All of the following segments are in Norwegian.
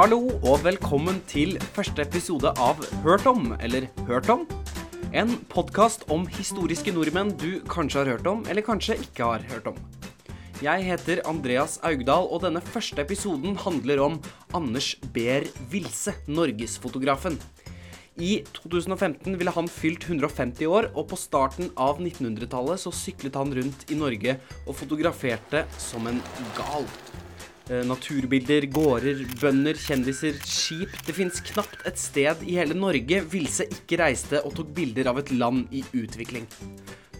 Hallo og velkommen til første episode av Hørt om, eller Hørt om. En podkast om historiske nordmenn du kanskje har hørt om, eller kanskje ikke har hørt om. Jeg heter Andreas Augdal, og denne første episoden handler om Anders Behr Wilse, norgesfotografen. I 2015 ville han fylt 150 år, og på starten av 1900-tallet så syklet han rundt i Norge og fotograferte som en gal. Eh, Naturbilder, gårder, bønder, kjendiser, skip. Det fins knapt et sted i hele Norge Vilse ikke reiste og tok bilder av et land i utvikling.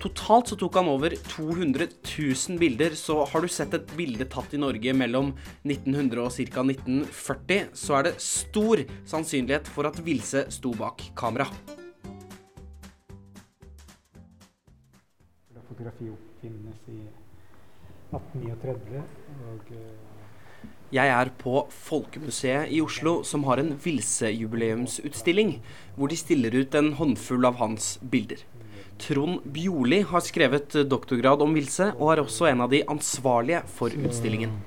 Totalt så tok han over 200 000 bilder, så har du sett et bilde tatt i Norge mellom 1900 og ca. 1940, så er det stor sannsynlighet for at Vilse sto bak kamera. Fotografi oppfinnes i 1839. og... Jeg er på Folkemuseet i Oslo, som har en Vilse-jubileumsutstilling, hvor de stiller ut en håndfull av hans bilder. Trond Bjorli har skrevet doktorgrad om Vilse, og er også en av de ansvarlige for utstillingen.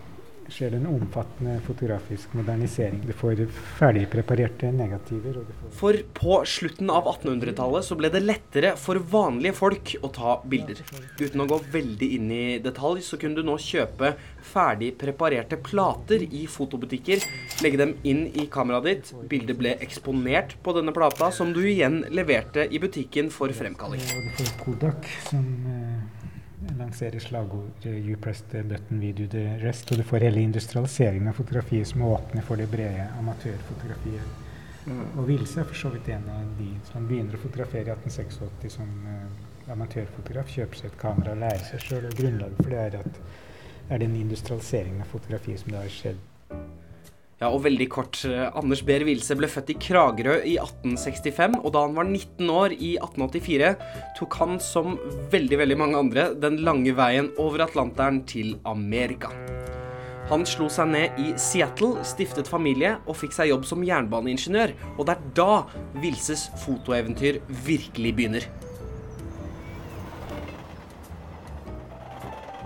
Skjer det en omfattende fotografisk modernisering. Du får ferdigpreparerte negativer. For på slutten av 1800-tallet så ble det lettere for vanlige folk å ta bilder. Uten å gå veldig inn i detalj, så kunne du nå kjøpe ferdig preparerte plater i fotobutikker, legge dem inn i kameraet ditt, bildet ble eksponert på denne plata, som du igjen leverte i butikken for fremkalling. Kodak, som eh, lanserer slagordet 'You press the button, we do the rest'. Og du får hele industrialiseringen av fotografiet som åpner for det brede amatørfotografiet. Og Wilse er for så vidt en av de som begynner å fotografere i 1886 som uh, amatørfotograf. Kjøper seg et kamera og lærer seg sjøl. Og grunnlaget for det er at er den industrialiseringen av fotografiet som det har skjedd. Ja, og veldig kort. eh, Anders Behr Wilse ble født i Kragerø i 1865, og da han var 19 år i 1884, tok han som veldig, veldig mange andre den lange veien over Atlanteren til Amerika. Han slo seg ned i Seattle, stiftet familie og fikk seg jobb som jernbaneingeniør, og det er da Wilses fotoeventyr virkelig begynner.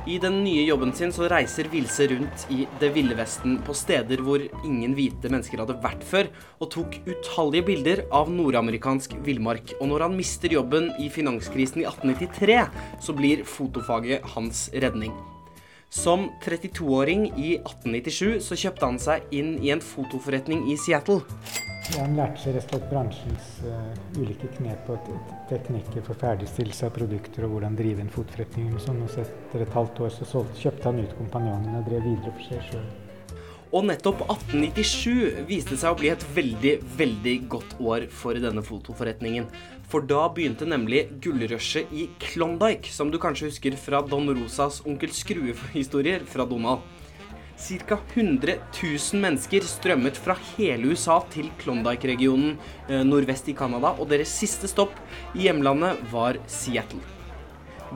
I den nye jobben sin så reiser Vilse rundt i det ville vesten på steder hvor ingen hvite mennesker hadde vært før, og tok utallige bilder av nordamerikansk villmark. Og når han mister jobben i finanskrisen i 1893, så blir fotofaget hans redning. Som 32-åring i 1897 så kjøpte han seg inn i en fotoforretning i Seattle. Ja, han lærte seg rett og slett bransjens uh, ulike knep og teknikker for ferdigstillelse av produkter og hvordan drive en fotforretning. sånn. Og så etter et halvt år så solgte, kjøpte han ut kompanjongen og drev videre for seg sjøl. Og nettopp 1897 viste seg å bli et veldig, veldig godt år for denne fotoforretningen. For da begynte nemlig gullrushet i Klondyke, som du kanskje husker fra Don Rosas Onkel Skrue-historier fra Donald. Ca. 100 000 mennesker strømmet fra hele USA til Klondyke-regionen eh, nordvest i Canada, og deres siste stopp i hjemlandet var Seattle.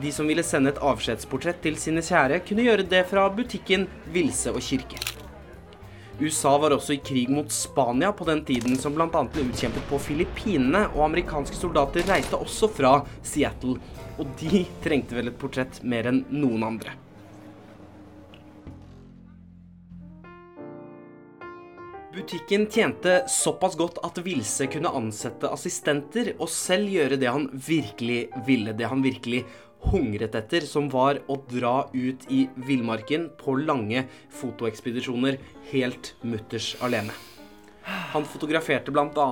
De som ville sende et avskjedsportrett til sine kjære, kunne gjøre det fra butikken Vilse og Kirke. USA var også i krig mot Spania på den tiden, som bl.a. ble utkjempet på Filippinene, og amerikanske soldater reiste også fra Seattle. Og de trengte vel et portrett mer enn noen andre. Butikken tjente såpass godt at Vilse kunne ansette assistenter og selv gjøre det han virkelig ville, det han virkelig hungret etter, som var å dra ut i villmarken på lange fotoekspedisjoner helt mutters alene. Han fotograferte bl.a.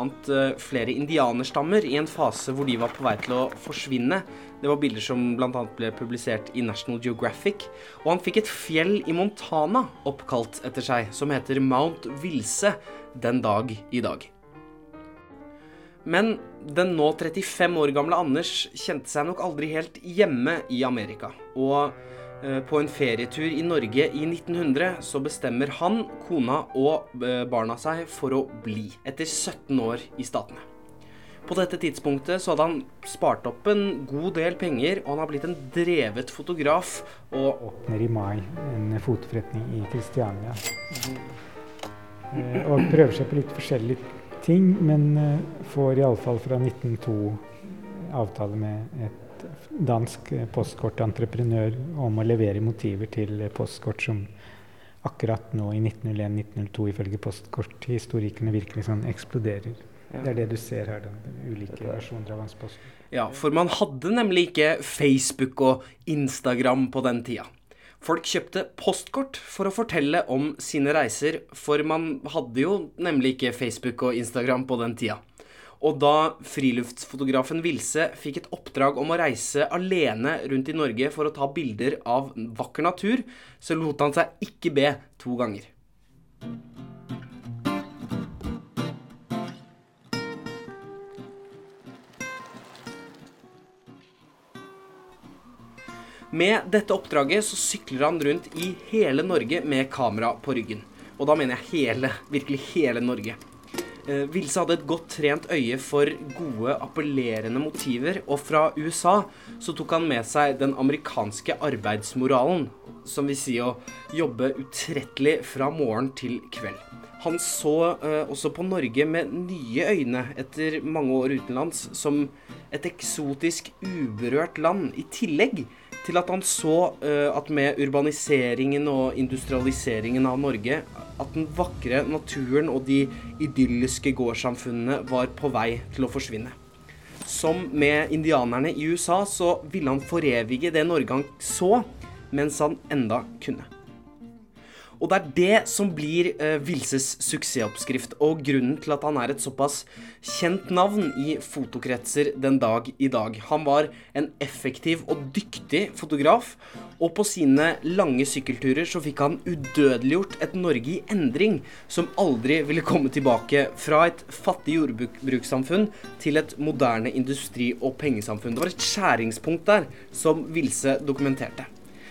flere indianerstammer i en fase hvor de var på vei til å forsvinne. Det var bilder som bl.a. ble publisert i National Geographic. Og han fikk et fjell i Montana oppkalt etter seg, som heter Mount Vilse den dag i dag. Men den nå 35 år gamle Anders kjente seg nok aldri helt hjemme i Amerika. Og eh, på en ferietur i Norge i 1900 så bestemmer han, kona og eh, barna seg for å bli, etter 17 år i Statene. På dette tidspunktet så hadde han spart opp en god del penger, og han har blitt en drevet fotograf. Og Åpner i mai en fotforretning i Kristiania. Eh, og prøver seg på litt forskjellige ting, men eh, får iallfall fra 1902 avtale med et dansk postkortentreprenør om å levere motiver til postkort som akkurat nå i 1901-1902 ifølge postkorthistorikerne virkelig sånn eksploderer. Ja. Det er det du ser her, den, ulike versjoner av hans post. Ja, for man hadde nemlig ikke Facebook og Instagram på den tida. Folk kjøpte postkort for å fortelle om sine reiser, for man hadde jo nemlig ikke Facebook og Instagram på den tida. Og da friluftsfotografen Vilse fikk et oppdrag om å reise alene rundt i Norge for å ta bilder av vakker natur, så lot han seg ikke be to ganger. Med dette oppdraget så sykler han rundt i hele Norge med kamera på ryggen. Og da mener jeg hele, virkelig hele Norge. Eh, Vilse hadde et godt trent øye for gode, appellerende motiver, og fra USA så tok han med seg den amerikanske arbeidsmoralen, som vil si å jobbe utrettelig fra morgen til kveld. Han så eh, også på Norge med nye øyne etter mange år utenlands som et eksotisk, uberørt land, i tillegg til at han så uh, at med urbaniseringen og industrialiseringen av Norge at den vakre naturen og de idylliske gårdssamfunnene var på vei til å forsvinne. Som med indianerne i USA så ville han forevige det Norge han så, mens han enda kunne. Og det er det som blir uh, Vilses suksessoppskrift, og grunnen til at han er et såpass kjent navn i fotokretser den dag i dag. Han var en effektiv og dyktig fotograf, og på sine lange sykkelturer så fikk han udødeliggjort et Norge i endring som aldri ville komme tilbake fra et fattig jordbrukssamfunn til et moderne industri- og pengesamfunn. Det var et skjæringspunkt der som Vilse dokumenterte.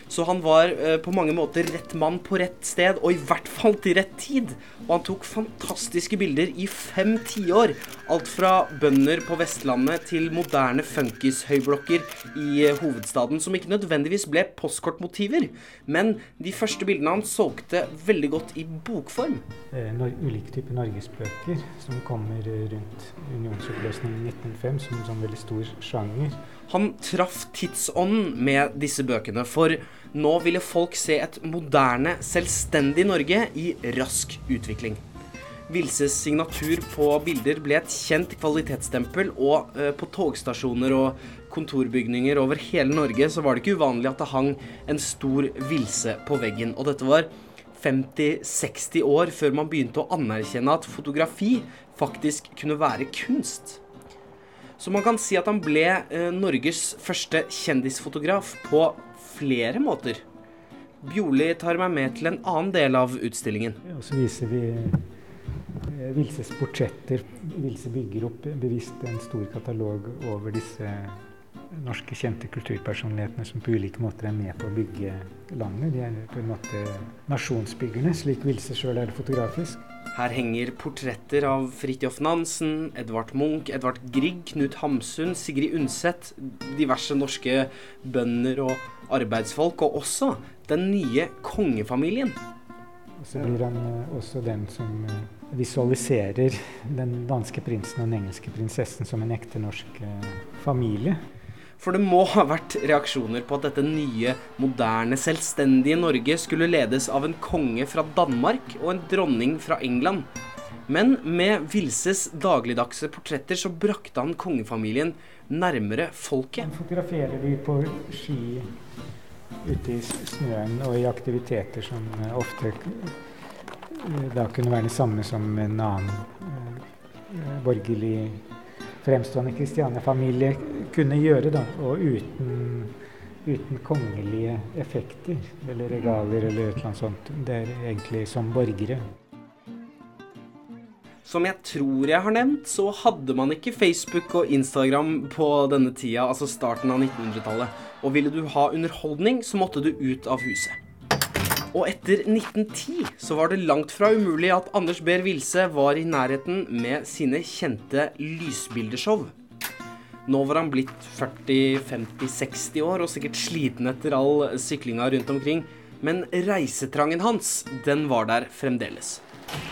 Så han var eh, på mange måter rett mann på rett sted, og i hvert fall til rett tid. Og han tok fantastiske bilder i fem tiår. Alt fra bønder på Vestlandet til moderne funkishøyblokker i eh, hovedstaden, som ikke nødvendigvis ble postkortmotiver. Men de første bildene han solgte veldig godt i bokform. Eh, ulike typer norgesbøker som kommer rundt unionsoppløsningen i 1905 som en sånn veldig stor sjanger. Han traff tidsånden med disse bøkene, for nå ville folk se et moderne, selvstendig Norge i rask utvikling. Vilses signatur på bilder ble et kjent kvalitetsstempel, og eh, på togstasjoner og kontorbygninger over hele Norge så var det ikke uvanlig at det hang en stor Vilse på veggen. Og dette var 50-60 år før man begynte å anerkjenne at fotografi faktisk kunne være kunst. Så man kan si at han ble eh, Norges første kjendisfotograf på flere måter. Bjorli tar meg med til en annen del av utstillingen. Ja, så viser vi eh, Vilses portretter. Vilse bygger opp bevisst en stor katalog over disse norske kjente kulturpersonlighetene som på ulike måter er med på å bygge landet. De er på en måte nasjonsbyggerne, slik Vilse sjøl er fotografisk. Her henger portretter av Fridtjof Nansen, Edvard Munch, Edvard Grieg, Knut Hamsun, Sigrid Undset, diverse norske bønder og arbeidsfolk, og også den nye kongefamilien. Og så blir han eh, også den som eh, visualiserer den danske prinsen og den engelske prinsessen som en ekte norsk eh, familie. For det må ha vært reaksjoner på at dette nye, moderne, selvstendige Norge skulle ledes av en konge fra Danmark og en dronning fra England. Men med Vilses dagligdagse portretter så brakte han kongefamilien nærmere folket. Han fotograferer de på ski ute i snøen og i aktiviteter som eh, ofte eh, da kunne være det samme som en annen eh, borgerlig fremstående Kristiania-familie kunne gjøre, da, og uten, uten, kongelige effekter eller regalier eller et eller annet sånt. Det er egentlig som borgere. Som jeg tror jeg har nevnt, så hadde man ikke Facebook og Instagram på denne tida, altså starten av 1900-tallet. Og ville du ha underholdning, så måtte du ut av huset. Og etter 1910 så var det langt fra umulig at Anders Behr Wilse var i nærheten med sine kjente lysbildeshow. Nå var han blitt 40-50-60 år og sikkert sliten etter all syklinga rundt omkring. Men reisetrangen hans, den var der fremdeles.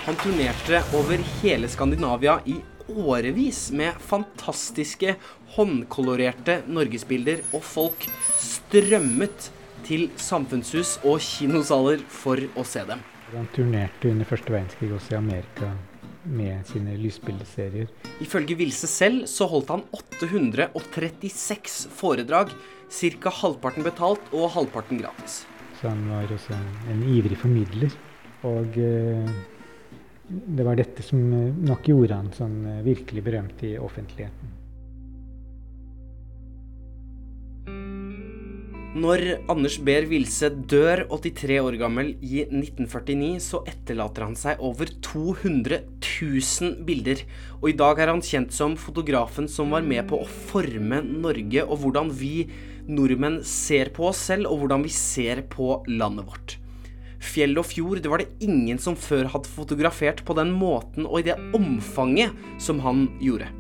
Han turnerte over hele Skandinavia i årevis med fantastiske håndkolorerte norgesbilder, og folk strømmet til samfunnshus og kinosaler for å se dem. Han turnerte under første verdenskrig også i Amerika med sine lysbildeserier. Ifølge Vilse selv så holdt han 836 foredrag, ca. halvparten betalt og halvparten gratis. Så han var også en, ivrig formidler. Og eh, det var dette som eh, nok gjorde han sånn eh, virkelig berømt i offentligheten. Når Anders Behr Wilse dør 83 år gammel i 1949, så etterlater han seg over 200 000 bilder. Og i dag er han kjent som fotografen som var med på å forme Norge, og hvordan vi nordmenn ser på oss selv, og hvordan vi ser på landet vårt. Fjell og fjord, det var det ingen som før hadde fotografert på den måten og i det omfanget som han gjorde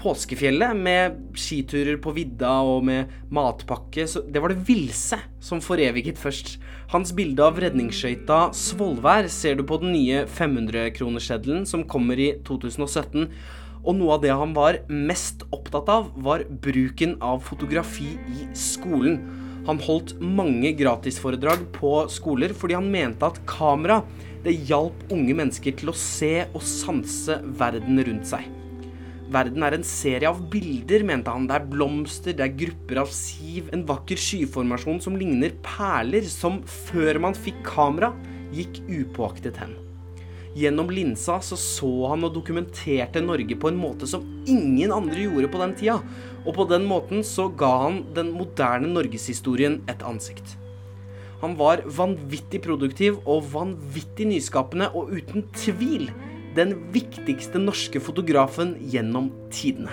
påskefjellet med skiturer på vidda og med matpakke, så det var det Vilse som foreviget først. Hans bilde av redningsskøyta Svolvær ser du på den nye 500-kronerseddelen som kommer i 2017. Og noe av det han var mest opptatt av, var bruken av fotografi i skolen. Han holdt mange gratisforedrag på skoler fordi han mente at kamera det hjalp unge mennesker til å se og sanse verden rundt seg. Verden er en serie av bilder, mente han. Det er blomster, det er grupper av siv, en vakker skyformasjon som ligner perler, som før man fikk kamera, gikk upåaktet hen. Gjennom linsa så, så han og dokumenterte Norge på en måte som ingen andre gjorde på den tida. Og på den måten så ga han den moderne norgeshistorien et ansikt. Han var vanvittig produktiv og vanvittig nyskapende, og uten tvil den viktigste norske fotografen gjennom tidene.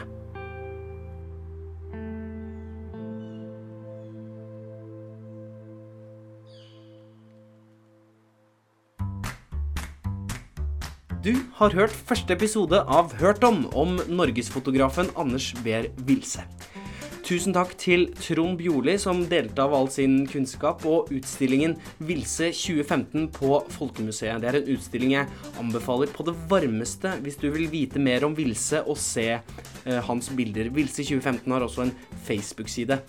Du har hørt første episode av Hørt om om norgesfotografen Anders Behr Wilse. Tusen takk til Trond Bjorli, som delte av all sin kunnskap, og utstillingen Vilse 2015 på Folkemuseet. Det er en utstilling jeg anbefaler på det varmeste hvis du vil vite mer om Vilse og se eh, hans bilder. Vilse 2015 har også en Facebook-side.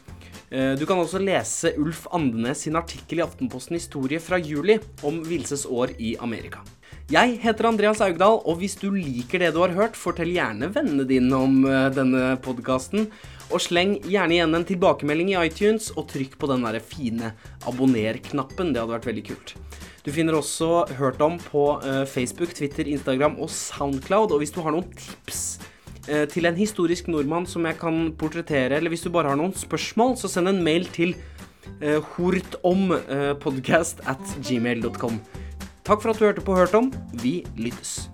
Eh, du kan også lese Ulf Andenes sin artikkel i Aftenposten Historie fra juli om Vilses år i Amerika. Jeg heter Andreas Augdal, og hvis du liker det du har hørt, fortell gjerne vennene dine om uh, denne podkasten. Og sleng gjerne igjen en tilbakemelding i iTunes, og trykk på den der fine abonner-knappen. Det hadde vært veldig kult. Du finner også Hørt om på uh, Facebook, Twitter, Instagram og Soundcloud. Og hvis du har noen tips uh, til en historisk nordmann som jeg kan portrettere, eller hvis du bare har noen spørsmål, så send en mail til hortompodcast at gmail.com. Takk for at du hørte på Hørt om. Vi lyttes.